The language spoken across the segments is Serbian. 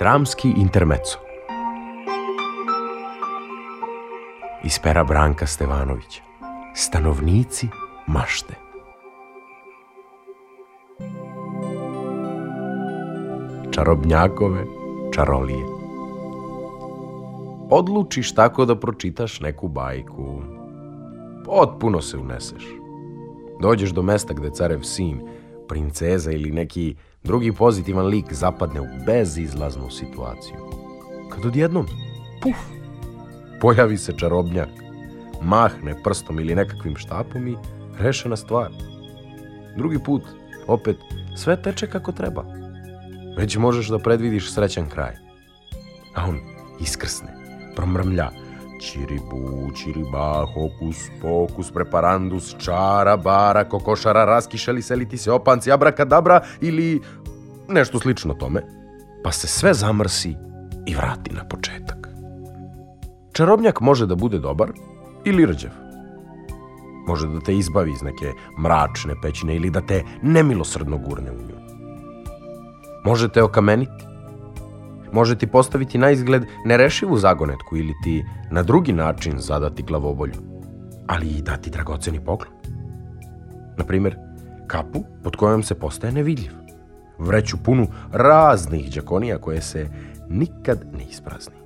Dramski intermeco. Iz pera Branka Stevanovića. Stanovnici mašte. Čarobnjakove čarolije. Odlučiš tako da pročitaš neku bajku. Potpuno se uneseš. Dođeš do mesta gde carev sin, princeza ili neki Drugi pozitivan lik zapadne u bezizlaznu situaciju. Kad odjednom, puf, pojavi se čarobnjak, mahne prstom ili nekakvim štapom i rešena stvar. Drugi put, opet, sve teče kako treba. Već možeš da predvidiš srećan kraj. A on iskrsne, promrmlja, Čiribu, čiriba, hokus, pokus, preparandus, čara, bara, kokošara, raskišeli, seliti se opanci, abrakadabra ili nešto slično tome, pa se sve zamrsi i vrati na početak. Čarobnjak može da bude dobar ili rđav. Može da te izbavi iz neke mračne pećine ili da te nemilosrdno gurne u nju. Može te okameniti može ti postaviti na izgled nerešivu zagonetku ili ti na drugi način zadati glavobolju, ali i dati dragoceni poklon. Naprimer, kapu pod kojom se postaje nevidljiv, vreću punu raznih džakonija koje se nikad ne isprazni,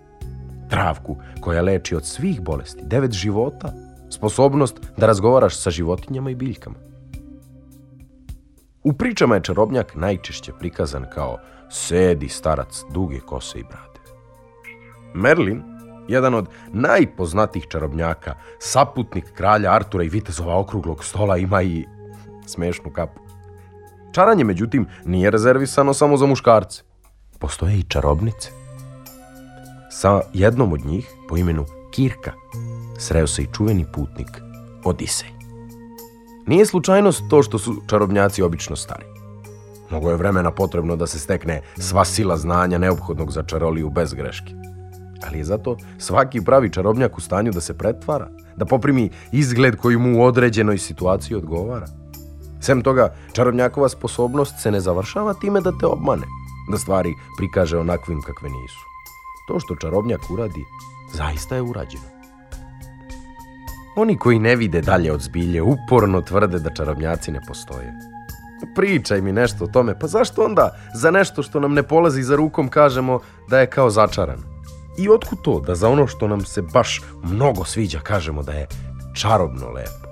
travku koja leči od svih bolesti, devet života, sposobnost da razgovaraš sa životinjama i biljkama, U pričama je čarobnjak najčešće prikazan kao sedi starac duge kose i brade. Merlin, jedan od najpoznatijih čarobnjaka, saputnik kralja Artura i vitezova okruglog stola, ima i smešnu kapu. Čaranje, međutim, nije rezervisano samo za muškarce. Postoje i čarobnice. Sa jednom od njih, po imenu Kirka, sreo se i čuveni putnik Odisej. Nije slučajnost to što su čarobnjaci obično stari. Mnogo je vremena potrebno da se stekne sva sila znanja neophodnog za čaroliju bez greške. Ali je zato svaki pravi čarobnjak u stanju da se pretvara, da poprimi izgled koji mu u određenoj situaciji odgovara. Sem toga, čarobnjakova sposobnost se ne završava time da te obmane, da stvari prikaže onakvim kakve nisu. To što čarobnjak uradi, zaista je urađeno. Oni koji ne vide dalje od zbilje uporno tvrde da čarobnjaci ne postoje. Pričaj mi nešto o tome, pa zašto onda za nešto što nam ne polazi za rukom kažemo da je kao začaran? I otkud to da za ono što nam se baš mnogo sviđa kažemo da je čarobno lepo?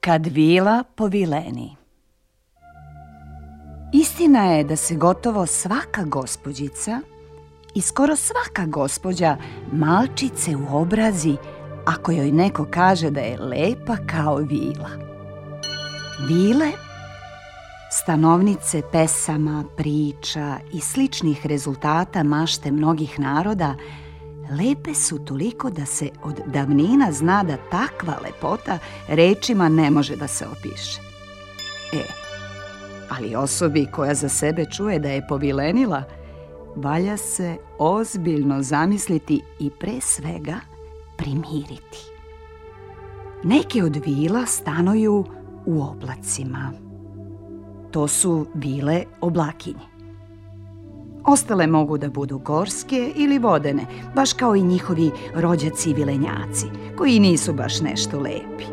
Kad vila povileni Istina je da se gotovo svaka gospođica i skoro svaka gospođa malčice u obrazi ako joj neko kaže da je lepa kao vila. Vile, stanovnice pesama, priča i sličnih rezultata mašte mnogih naroda, lepe su toliko da se od davnina zna da takva lepota rečima ne može da se opiše. E, ali osobi koja za sebe čuje da je povilenila – valja se ozbiljno zamisliti i pre svega primiriti. Neke od vila stanuju u oblacima. To su vile oblakinje. Ostale mogu da budu gorske ili vodene, baš kao i njihovi rođaci vilenjaci, koji nisu baš nešto lepi.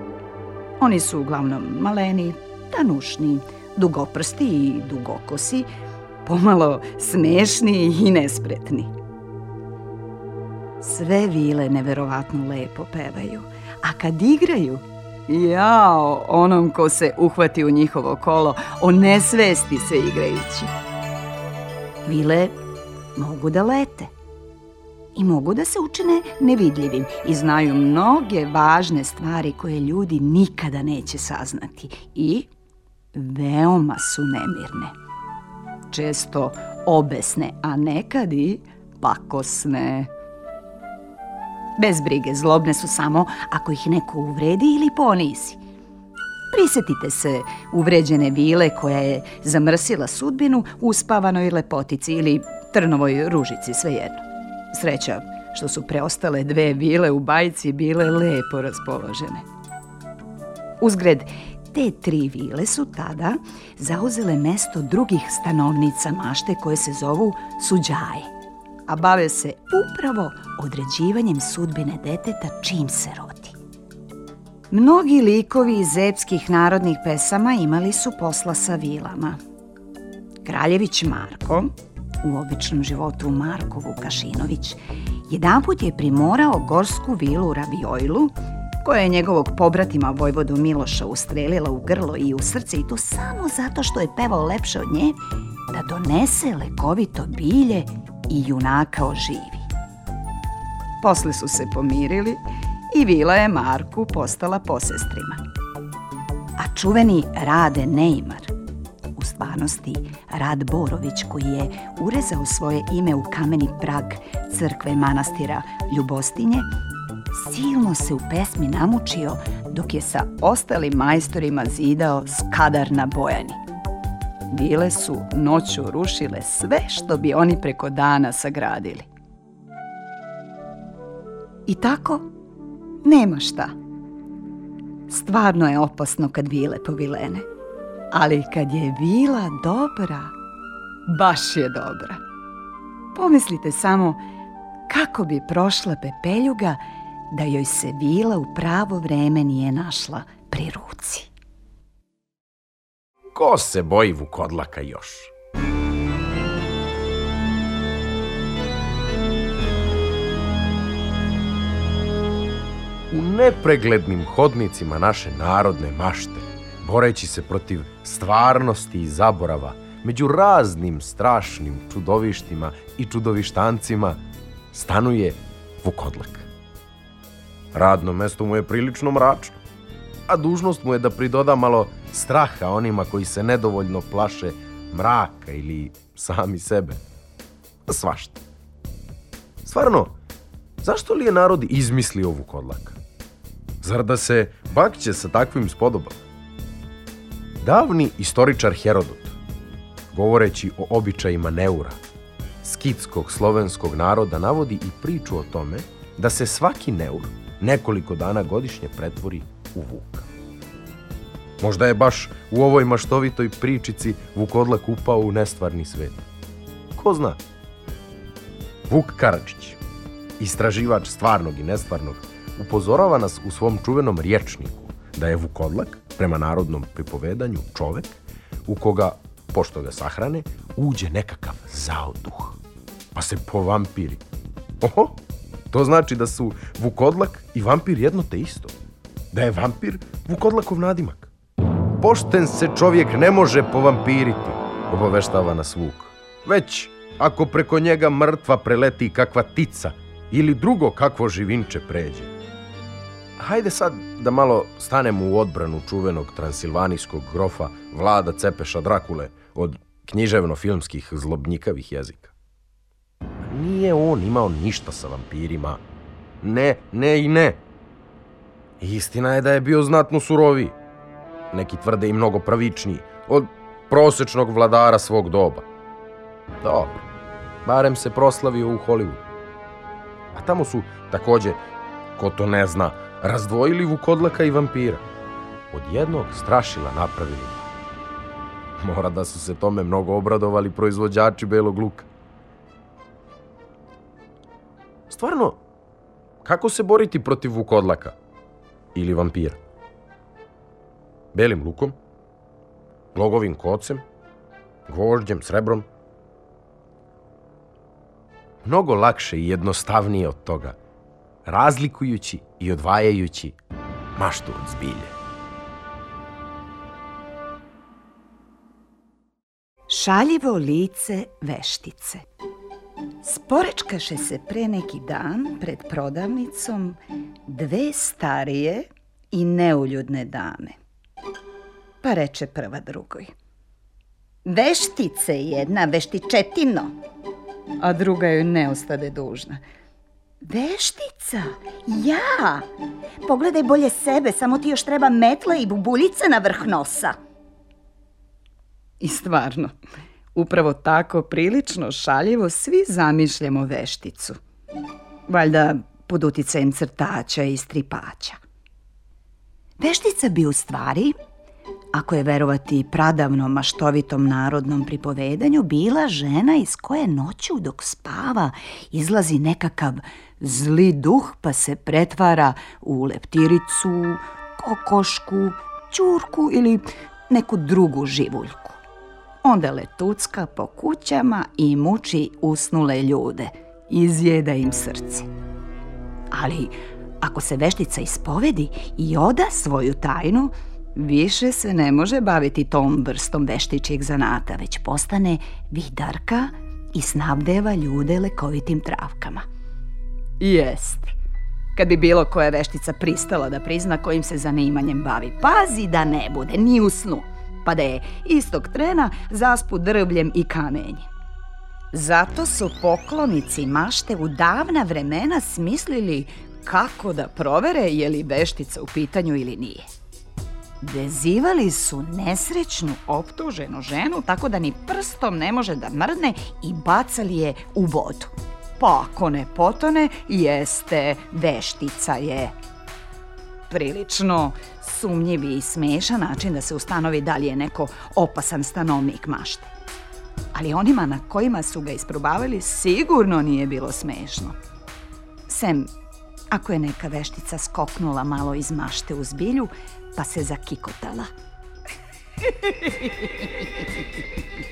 Oni su uglavnom maleni, tanušni, dugoprsti i dugokosi, pomalo smešni i nespretni. Sve vile neverovatno lepo pevaju, a kad igraju, jao onom ko se uhvati u njihovo kolo, on nesvesti se igrajući. Vile mogu da lete i mogu da se učine nevidljivim i znaju mnoge važne stvari koje ljudi nikada neće saznati i veoma su nemirne često obesne, a nekad i pakosne. Bez brige, zlobne su samo ako ih neko uvredi ili ponizi. Prisetite se uvređene vile koja je zamrsila sudbinu u spavanoj lepotici ili trnovoj ružici, svejedno. Sreća što su preostale dve vile u bajci bile lepo raspoložene. Uzgred, te tri vile su tada zauzele mesto drugih stanovnica mašte koje se zovu suđaje, a bave se upravo određivanjem sudbine deteta čim se rodi. Mnogi likovi iz epskih narodnih pesama imali su posla sa vilama. Kraljević Marko, u običnom životu Marko Vukašinović, jedanput je primorao gorsku vilu Rabiojlu koja je njegovog pobratima Vojvodu Miloša ustrelila u grlo i u srce i to samo zato što je pevao lepše od nje, da donese lekovito bilje i junaka oživi. Posle su se pomirili i vila je Marku postala posestrima. A čuveni Rade Neymar, u stvarnosti Rad Borović koji je urezao svoje ime u kameni prag crkve manastira Ljubostinje silno se u pesmi namučio dok je sa ostalim majstorima zidao skadar na bojani. Bile su noću rušile sve što bi oni preko dana sagradili. I tako nema šta. Stvarno je opasno kad vile povilene, ali kad je vila dobra, baš je dobra. Pomislite samo kako bi prošla pepeljuga da joj se vila u pravo vreme nije našla pri ruci. Ko se boji vukodlaka još? U nepreglednim hodnicima naše narodne mašte, boreći se protiv stvarnosti i zaborava, među raznim strašnim čudovištima i čudovištancima, stanuje vukodlak. Radno mesto mu je prilično mračno, a dužnost mu je da pridoda malo straha onima koji se nedovoljno plaše mraka ili sami sebe. Svašta. Stvarno, zašto li je narod izmislio ovu kodlaka? Zar da se bakće sa takvim spodobama? Davni istoričar Herodot, govoreći o običajima Neura, skitskog slovenskog naroda, navodi i priču o tome da se svaki Neur, nekoliko dana godišnje pretvori u vuka. Možda je baš u ovoj maštovitoj pričici Vukodlak upao u nestvarni svet. Ko zna? Vuk Karadžić, istraživač stvarnog i nestvarnog, upozorava nas u svom čuvenom rječniku da je Vukodlak, prema narodnom pripovedanju, čovek u koga, pošto ga sahrane, uđe nekakav zao duh, pa se povampiri. Oho, To znači da su vukodlak i vampir jedno te isto. Da je vampir vukodlakov nadimak. Pošten se čovjek ne može povampiriti, obaveštava nas vuk. Već ako preko njega mrtva preleti kakva tica ili drugo kakvo živinče pređe. Hajde sad da malo stanemo u odbranu čuvenog transilvanijskog grofa Vlada Cepeša Drakule od književno-filmskih zlobnjikavih jezika nije on imao ništa sa vampirima. Ne, ne i ne. Istina je da je bio znatno suroviji. Neki tvrde i mnogo pravičniji od prosečnog vladara svog doba. Dobro, barem se proslavio u Hollywoodu. A tamo su takođe, ko to ne zna, razdvojili vukodlaka i vampira. Od jednog strašila napravili. Mora da su se tome mnogo obradovali proizvođači belog luka. stvarno, kako se boriti protiv vukodlaka ili vampira? Belim lukom, glogovim kocem, gvožđem, srebrom. Mnogo lakše i jednostavnije od toga, razlikujući i odvajajući maštu od zbilje. Šaljivo lice veštice Sporečkaše se pre neki dan pred prodavnicom dve starije i neuljudne dame. Pa reče prva drugoj. Veštice jedna, veštičetino. A druga joj ne ostade dužna. Veštica? Ja? Pogledaj bolje sebe, samo ti još treba metla i bubuljice na vrh nosa. I stvarno, Upravo tako prilično šaljivo svi zamišljamo vešticu. Valjda pod uticajem crtača i stripača. Veštica bi u stvari, ako je verovati pradavnom maštovitom narodnom pripovedanju, bila žena iz koje noću dok spava izlazi nekakav zli duh pa se pretvara u leptiricu, kokošku, ćurku ili neku drugu živuljku. Onda letucka po kućama i muči usnule ljude. Izjeda im srce. Ali ako se veštica ispovedi i oda svoju tajnu, više se ne može baviti tom vrstom veštičijeg zanata, već postane vidarka i snabdeva ljude lekovitim travkama. Jest. Kad bi bilo koja veštica pristala da prizna kojim se zanimanjem bavi, pazi da ne bude ni u snu pa da je istog trena zaspu drvljem i kamenjem. Zato su poklonici mašte u davna vremena smislili kako da provere je li veštica u pitanju ili nije. Vezivali su nesrećnu optuženu ženu tako da ni prstom ne može da mrne i bacali je u vodu. Pa ako ne potone, jeste veštica je. Prilično sumnjiv i smešan način da se ustanovi da li je neko opasan stanovnik mašte. Ali onima na kojima su ga isprobavali sigurno nije bilo smešno. Sem, ako je neka veštica skoknula malo iz mašte u zbilju, pa se zakikotala.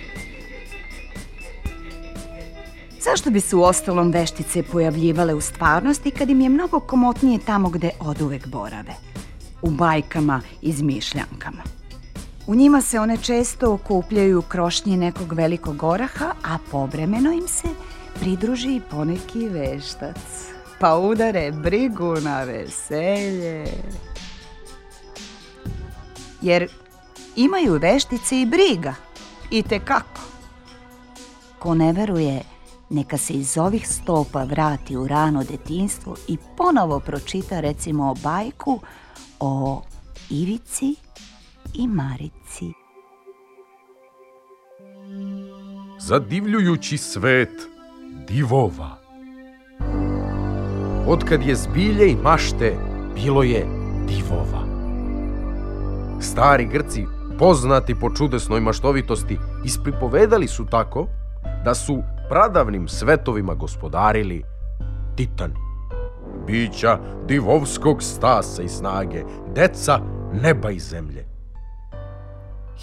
Zašto bi se u ostalom veštice pojavljivale u stvarnosti kad im je mnogo komotnije tamo gde oduvek borave? u bajkama i zmišljankama. U njima se one često okupljaju u krošnji nekog velikog oraha, a povremeno im se pridruži i poneki veštac. Pa udare brigu na veselje. Jer imaju veštice i briga. I te kako. Ko ne veruje, neka se iz ovih stopa vrati u rano detinstvo i ponovo pročita recimo o bajku o Ivici i Marici. Zadivljujući svet divova. Otkad je zbilje i mašte, bilo je divova. Stari Grci, poznati po čudesnoj maštovitosti, ispripovedali su tako da su pradavnim svetovima gospodarili titani bića divovskog stasa i snage, deca neba i zemlje.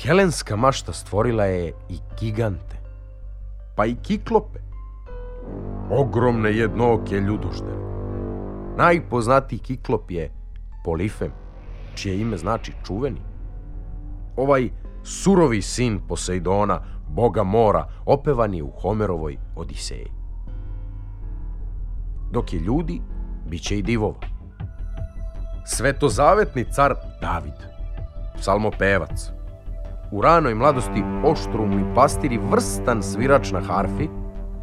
Helenska mašta stvorila je i gigante, pa i kiklope, ogromne jednooke ljudoždere. Najpoznatiji kiklop je Polifem, čije ime znači čuveni. Ovaj surovi sin Poseidona, boga mora, opevan je u Homerovoj Odiseji. Dok je ljudi biće i divova. Svetozavetni car David, psalmopevac, u ranoj mladosti oštrum i pastir vrstan svirač na harfi,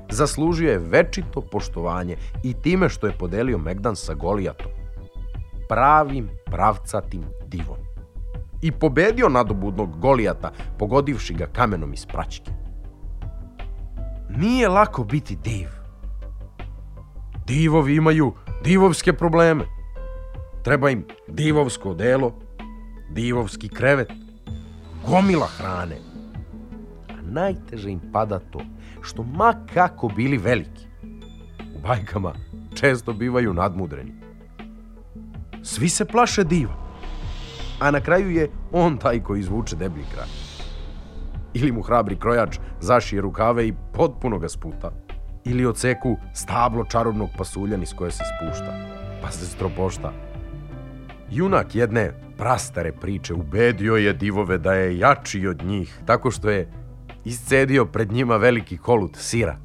zaslužio je večito poštovanje i time što je podelio Megdan sa Golijatom, pravim pravcatim divom. I pobedio nadobudnog Golijata, pogodivši ga kamenom iz praćke. Nije lako biti div. Divovi imaju divovske probleme. Treba im divovsko delo, divovski krevet, gomila hrane. A najteže im pada to što ma kako bili veliki. U bajkama često bivaju nadmudreni. Svi se plaše diva, a na kraju je on taj koji izvuče deblji kraj. Ili mu hrabri krojač zašije rukave i potpuno ga sputa ili odseku stablo čarobnog pasulja niz koje se spušta, pa se stropošta. Junak jedne prastare priče ubedio je divove da je jači od njih, tako što je iscedio pred njima veliki kolut sira,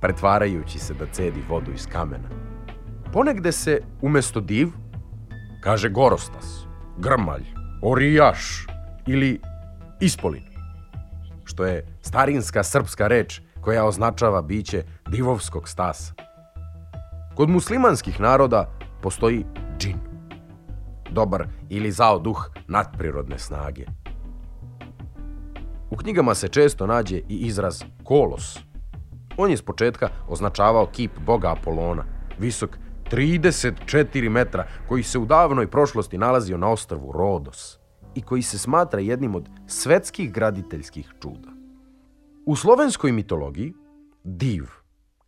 pretvarajući se da cedi vodu iz kamena. Ponegde se, umesto div, kaže gorostas, grmalj, orijaš ili ispolin, što je starinska srpska reč koja označava biće divovskog stasa. Kod muslimanskih naroda postoji džin, dobar ili zao duh nadprirodne snage. U knjigama se često nađe i izraz kolos. On je s početka označavao kip boga Apolona, visok 34 metra, koji se u davnoj prošlosti nalazio na ostrvu Rodos i koji se smatra jednim od svetskih graditeljskih čuda. U slovenskoj mitologiji div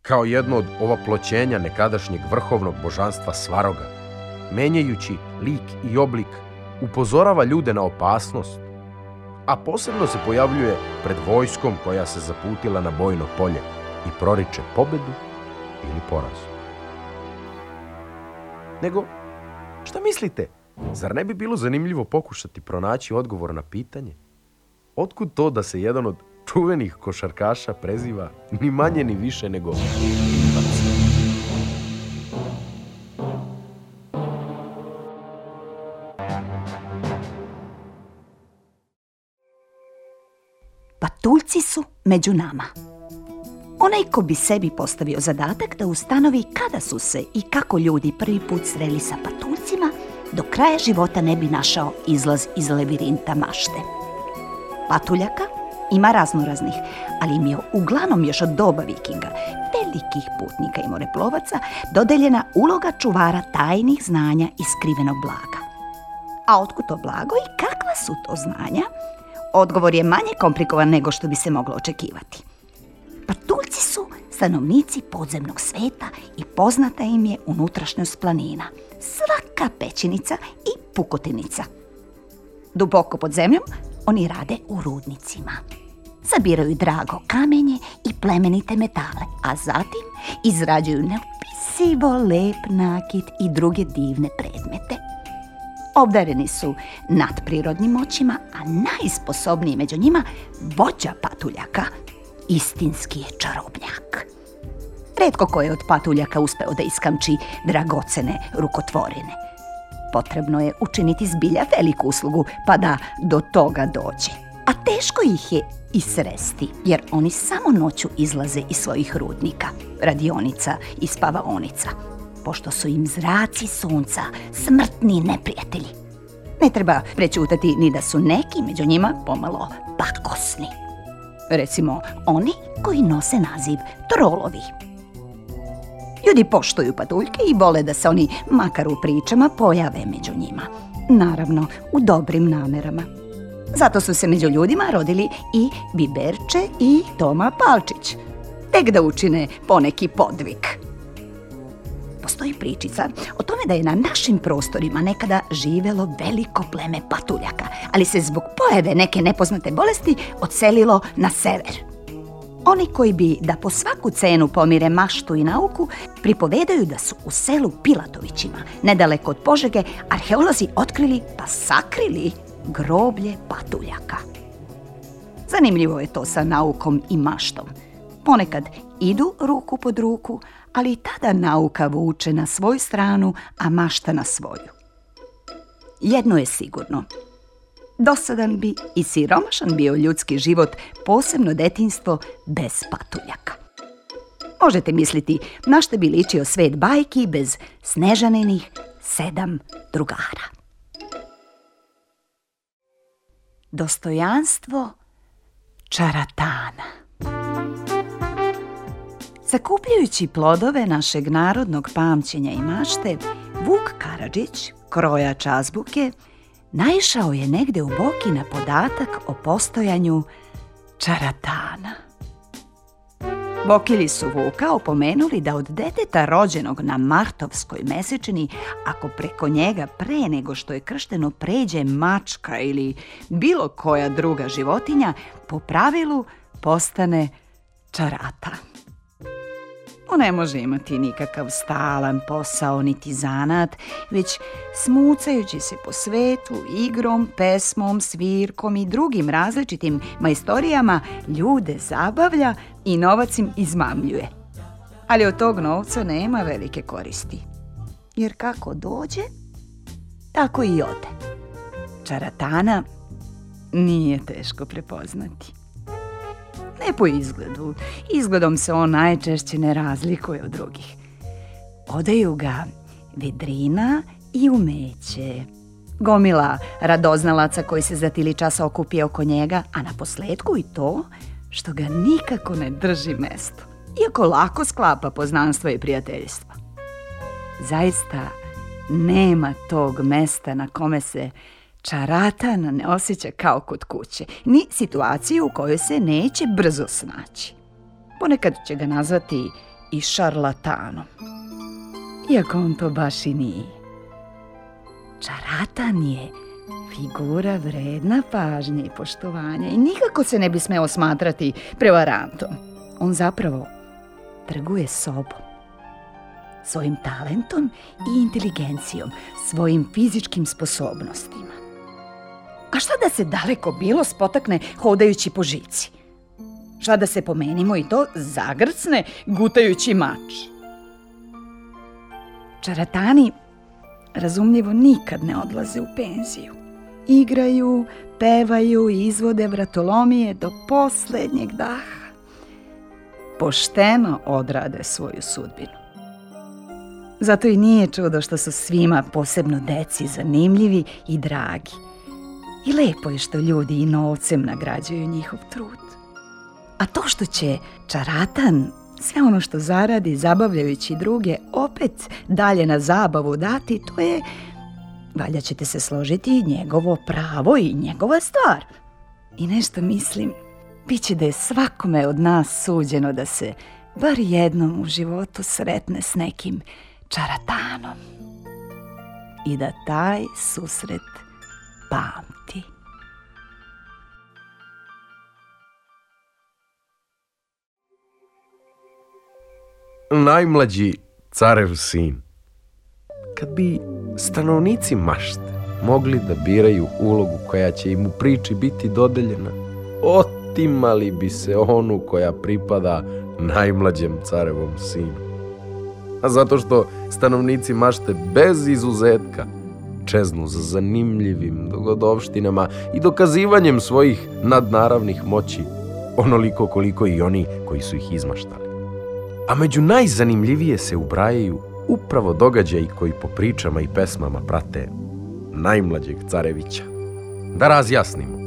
kao jedno od ovaploćenja nekadašnjeg vrhovnog božanstva Svaroga, menjajući lik i oblik, upozorava ljude na opasnost, a posebno se pojavljuje pred vojskom koja se zaputila na bojno polje i proriče pobedu ili poraz. Nego, šta mislite? Zar ne bi bilo zanimljivo pokušati pronaći odgovor na pitanje? Otkud to da se jedan od čuvenih košarkaša preziva ni manje ni više nego Ivac. Patuljci su među nama. Onaj ko bi sebi postavio zadatak da ustanovi kada su se i kako ljudi prvi put sreli sa patuljcima, do kraja života ne bi našao izlaz iz labirinta mašte. Patuljaka Ima raznoraznih, ali im je uglavnom još od doba vikinga, velikih putnika i moreplovaca, dodeljena uloga čuvara tajnih znanja i skrivenog blaga. A otkud to blago i kakva su to znanja? Odgovor je manje komplikovan nego što bi se moglo očekivati. Patuljci su stanovnici podzemnog sveta i poznata im je unutrašnjost planina. Svaka pećinica i pukotinica. Duboko pod zemljom oni rade u rudnicima. Sabiraju drago kamenje i plemenite metale, a zatim izrađuju neopisivo lep nakit i druge divne predmete. Obdareni su nadprirodnim moćima, a najsposobniji među njima vođa patuljaka, istinski je čarobnjak. Redko ko je od patuljaka uspeo da iskamči dragocene rukotvorine – potrebno je učiniti zbilja veliku uslugu pa da do toga dođe. A teško ih je i sresti, jer oni samo noću izlaze iz svojih rudnika, radionica i spavaonica, pošto su im zraci sunca smrtni neprijatelji. Ne treba prećutati ni da su neki među njima pomalo pakosni. Recimo, oni koji nose naziv trolovi. Ljudi poštuju patuljke i vole da se oni, makar u pričama, pojave među njima. Naravno, u dobrim namerama. Zato su se među ljudima rodili i Biberče i Toma Palčić. Tek da učine poneki podvik. Postoji pričica o tome da je na našim prostorima nekada živelo veliko pleme patuljaka, ali se zbog pojave neke nepoznate bolesti odselilo na sever. Oni koji bi da po svaku cenu pomire maštu i nauku, pripovedaju da su u selu Pilatovićima, nedaleko od Požege, arheolozi otkrili pa sakrili groblje patuljaka. Zanimljivo je to sa naukom i maštom. Ponekad idu ruku pod ruku, ali i tada nauka vuče na svoju stranu, a mašta na svoju. Jedno je sigurno – Dosadan bi i siromašan bio ljudski život, posebno detinstvo bez patuljaka. Možete misliti na što bi ličio svet bajki bez snežaninih sedam drugara. Dostojanstvo čaratana Sakupljajući plodove našeg narodnog pamćenja i mašte, Vuk Karadžić, krojač azbuke, naišao je negde u Boki na podatak o postojanju čaratana. Bokili su Vuka opomenuli da od deteta rođenog na martovskoj mesečini, ako preko njega pre nego što je kršteno pređe mačka ili bilo koja druga životinja, po pravilu postane čaratan. On ne može imati nikakav stalan posao niti zanat, već smucajući se po svetu, igrom, pesmom, svirkom i drugim različitim majstorijama ljude zabavlja i novac im izmamljuje. Ali od tog novca nema velike koristi. Jer kako dođe, tako i ode. Čaratana nije teško prepoznati ne po izgledu. Izgledom se on najčešće ne razlikuje od drugih. Odaju ga vedrina i umeće. Gomila radoznalaca koji se za tili časa okupije oko njega, a na posledku i to što ga nikako ne drži mesto, iako lako sklapa poznanstva i prijateljstva. Zaista nema tog mesta na kome se čaratan ne osjeća kao kod kuće, ni situaciju u kojoj se neće brzo snaći. Ponekad će ga nazvati i šarlatanom. Iako on to baš i nije. Čaratan je figura vredna pažnje i poštovanja i nikako se ne bi smeo smatrati prevarantom. On zapravo trguje sobom, svojim talentom i inteligencijom, svojim fizičkim sposobnostima. A šta da se daleko bilo spotakne hodajući po žici? Šta da se pomenimo i to zagrcne gutajući mač? Čaratani razumljivo nikad ne odlaze u penziju. Igraju, pevaju i izvode vratolomije do poslednjeg daha. Pošteno odrade svoju sudbinu. Zato i nije čudo što su svima, posebno deci, zanimljivi i dragi – I lepo je što ljudi i novcem nagrađuju njihov trud. A to što će čaratan sve ono što zaradi zabavljajući druge opet dalje na zabavu dati, to je, valjda ćete se složiti, njegovo pravo i njegova stvar. I nešto mislim, bit će da je svakome od nas suđeno da se bar jednom u životu sretne s nekim čaratanom i da taj susret pamti. Najmlađi carev sin. Kad bi stanovnici mašte mogli da biraju ulogu koja će im u priči biti dodeljena, otimali bi se onu koja pripada najmlađem carevom sinu. A zato što stanovnici mašte bez izuzetka čeznu za zanimljivim dogodovštinama i dokazivanjem svojih nadnaravnih moći, onoliko koliko i oni koji su ih izmaštali. A među najzanimljivije se ubrajaju upravo događaji koji po pričama i pesmama prate najmlađeg carevića. Da razjasnimo.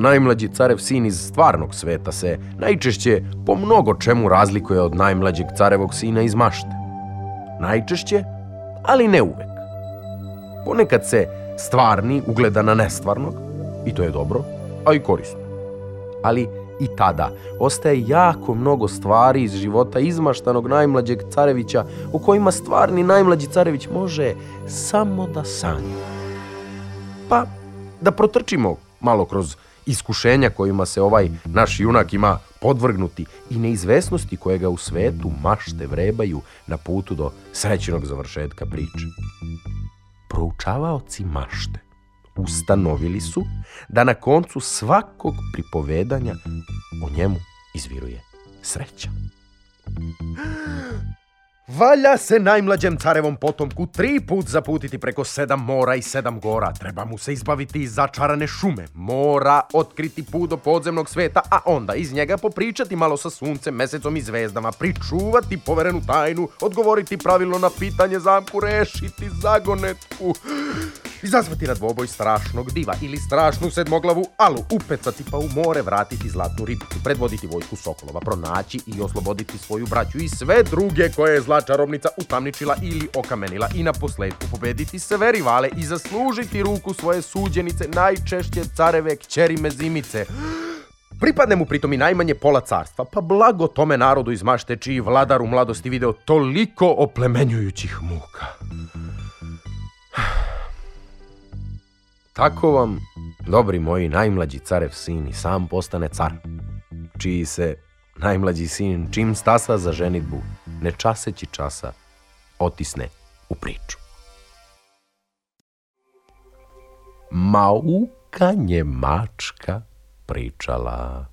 Najmlađi carev sin iz stvarnog sveta se najčešće po mnogo čemu razlikuje od najmlađeg carevog sina iz mašte. Najčešće, ali ne uvek. Ponekad se stvarni ugleda na nestvarnog, i to je dobro, a i korisno. Ali i tada ostaje jako mnogo stvari iz života izmaštanog najmlađeg carevića u kojima stvarni najmlađi carević može samo da sanja. Pa, da protrčimo malo kroz iskušenja kojima se ovaj naš junak ima podvrgnuti i neizvesnosti koje ga u svetu mašte vrebaju na putu do srećenog završetka priče proučavaoci mašte ustanovili su da na koncu svakog pripovedanja o njemu izviruje sreća. Valja se najmlađem carevom potomku tri put zaputiti preko sedam mora i sedam gora. Treba mu se izbaviti iz začarane šume. Mora otkriti put do podzemnog sveta, a onda iz njega popričati malo sa suncem, mesecom i zvezdama, pričuvati poverenu tajnu, odgovoriti pravilno na pitanje zamku, rešiti zagonetku izazvati na dvoboj strašnog diva ili strašnu sedmoglavu alu, upecati pa u more vratiti zlatnu ribicu, predvoditi vojsku sokolova, pronaći i osloboditi svoju braću i sve druge koje je zla čarobnica utamničila ili okamenila i na posledku pobediti sve rivale i zaslužiti ruku svoje suđenice, najčešće careve kćeri mezimice. Pripadne mu pritom i najmanje pola carstva, pa blago tome narodu iz mašte čiji vladar u mladosti video toliko oplemenjujućih muka. Tako vam, dobri moji, najmlađi carev sin i sam postane car, čiji se najmlađi sin čim stasa za ženitbu, ne časeći časa, otisne u priču. Maukanje mačka pričala.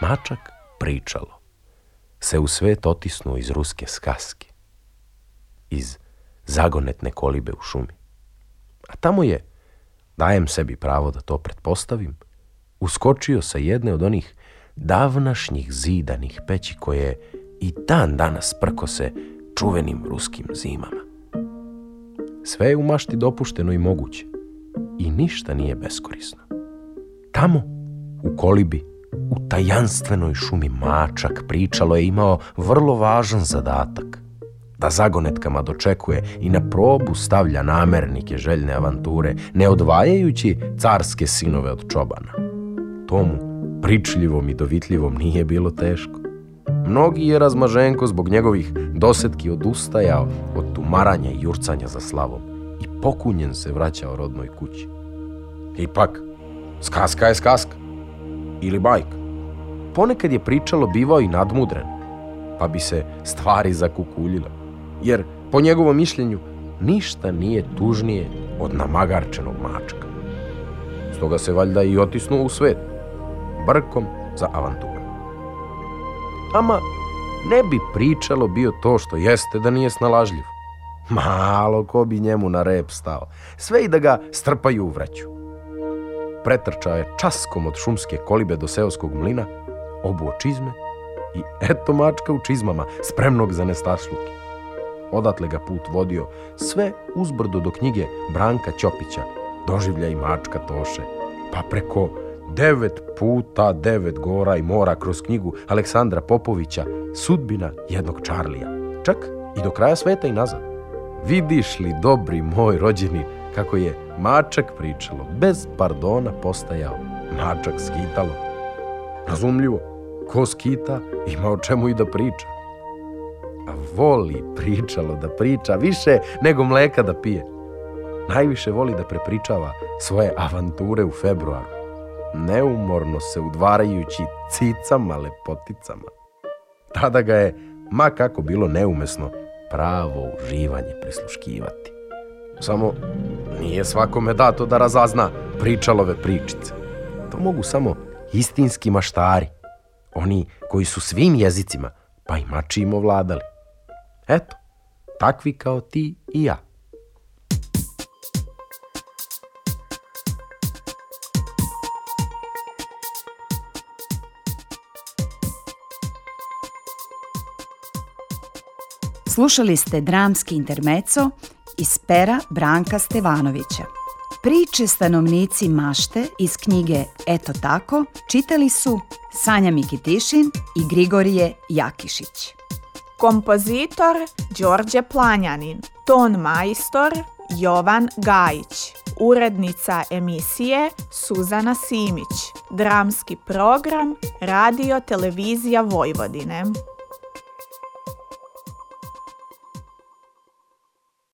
Mačak pričalo se u svet otisnuo iz ruske skaske, iz zagonetne kolibe u šumi a tamo je, dajem sebi pravo da to pretpostavim, uskočio sa jedne od onih davnašnjih zidanih peći koje i dan danas prko se čuvenim ruskim zimama. Sve je u mašti dopušteno i moguće i ništa nije beskorisno. Tamo, u kolibi, u tajanstvenoj šumi mačak pričalo je imao vrlo važan zadatak da zagonetkama dočekuje i na probu stavlja namernike željne avanture, ne odvajajući carske sinove od čobana. Tomu, pričljivom i dovitljivom, nije bilo teško. Mnogi je Razmaženko zbog njegovih dosetki odustajao od tumaranja i jurcanja za slavom i pokunjen se vraćao rodnoj kući. Ipak, skaska je skaska. Ili bajka. Ponekad je pričalo bivao i nadmudren, pa bi se stvari zakukuljile jer po njegovom mišljenju ništa nije tužnije od namagarčenog mačka. Stoga se valjda i otisnuo u svet, brkom za avanturom. Ama ne bi pričalo bio to što jeste da nije snalažljiv. Malo ko bi njemu na rep stao, sve i da ga strpaju u vraću. Pretrčao je časkom od šumske kolibe do seoskog mlina, obuo čizme i eto mačka u čizmama, spremnog za nestašluke odatle ga put vodio, sve uzbrdo do knjige Branka Ćopića, doživlja i mačka Toše, pa preko devet puta devet gora i mora kroz knjigu Aleksandra Popovića, sudbina jednog Čarlija, čak i do kraja sveta i nazad. Vidiš li, dobri moj rođeni, kako je mačak pričalo, bez pardona postajao, mačak skitalo. Razumljivo, ko skita ima o čemu i da priča voli pričalo da priča više nego mleka da pije. Najviše voli da prepričava svoje avanture u februaru, neumorno se udvarajući cicama lepoticama. Tada ga je, ma kako bilo neumesno, pravo uživanje prisluškivati. Samo nije svakome dato da razazna pričalove pričice. To mogu samo istinski maštari, oni koji su svim jezicima, pa i mačijim ovladali. Eto, takvi kao ti i ja. Slušali ste dramski intermeco iz pera Branka Stevanovića. Priče stanovnici Mašte iz knjige Eto tako čitali su Sanja Mikitišin i Grigorije Jakišić kompozitor Đorđe Planjanin, ton majstor Jovan Gajić, urednica emisije Suzana Simić, dramski program Radio Televizija Vojvodine.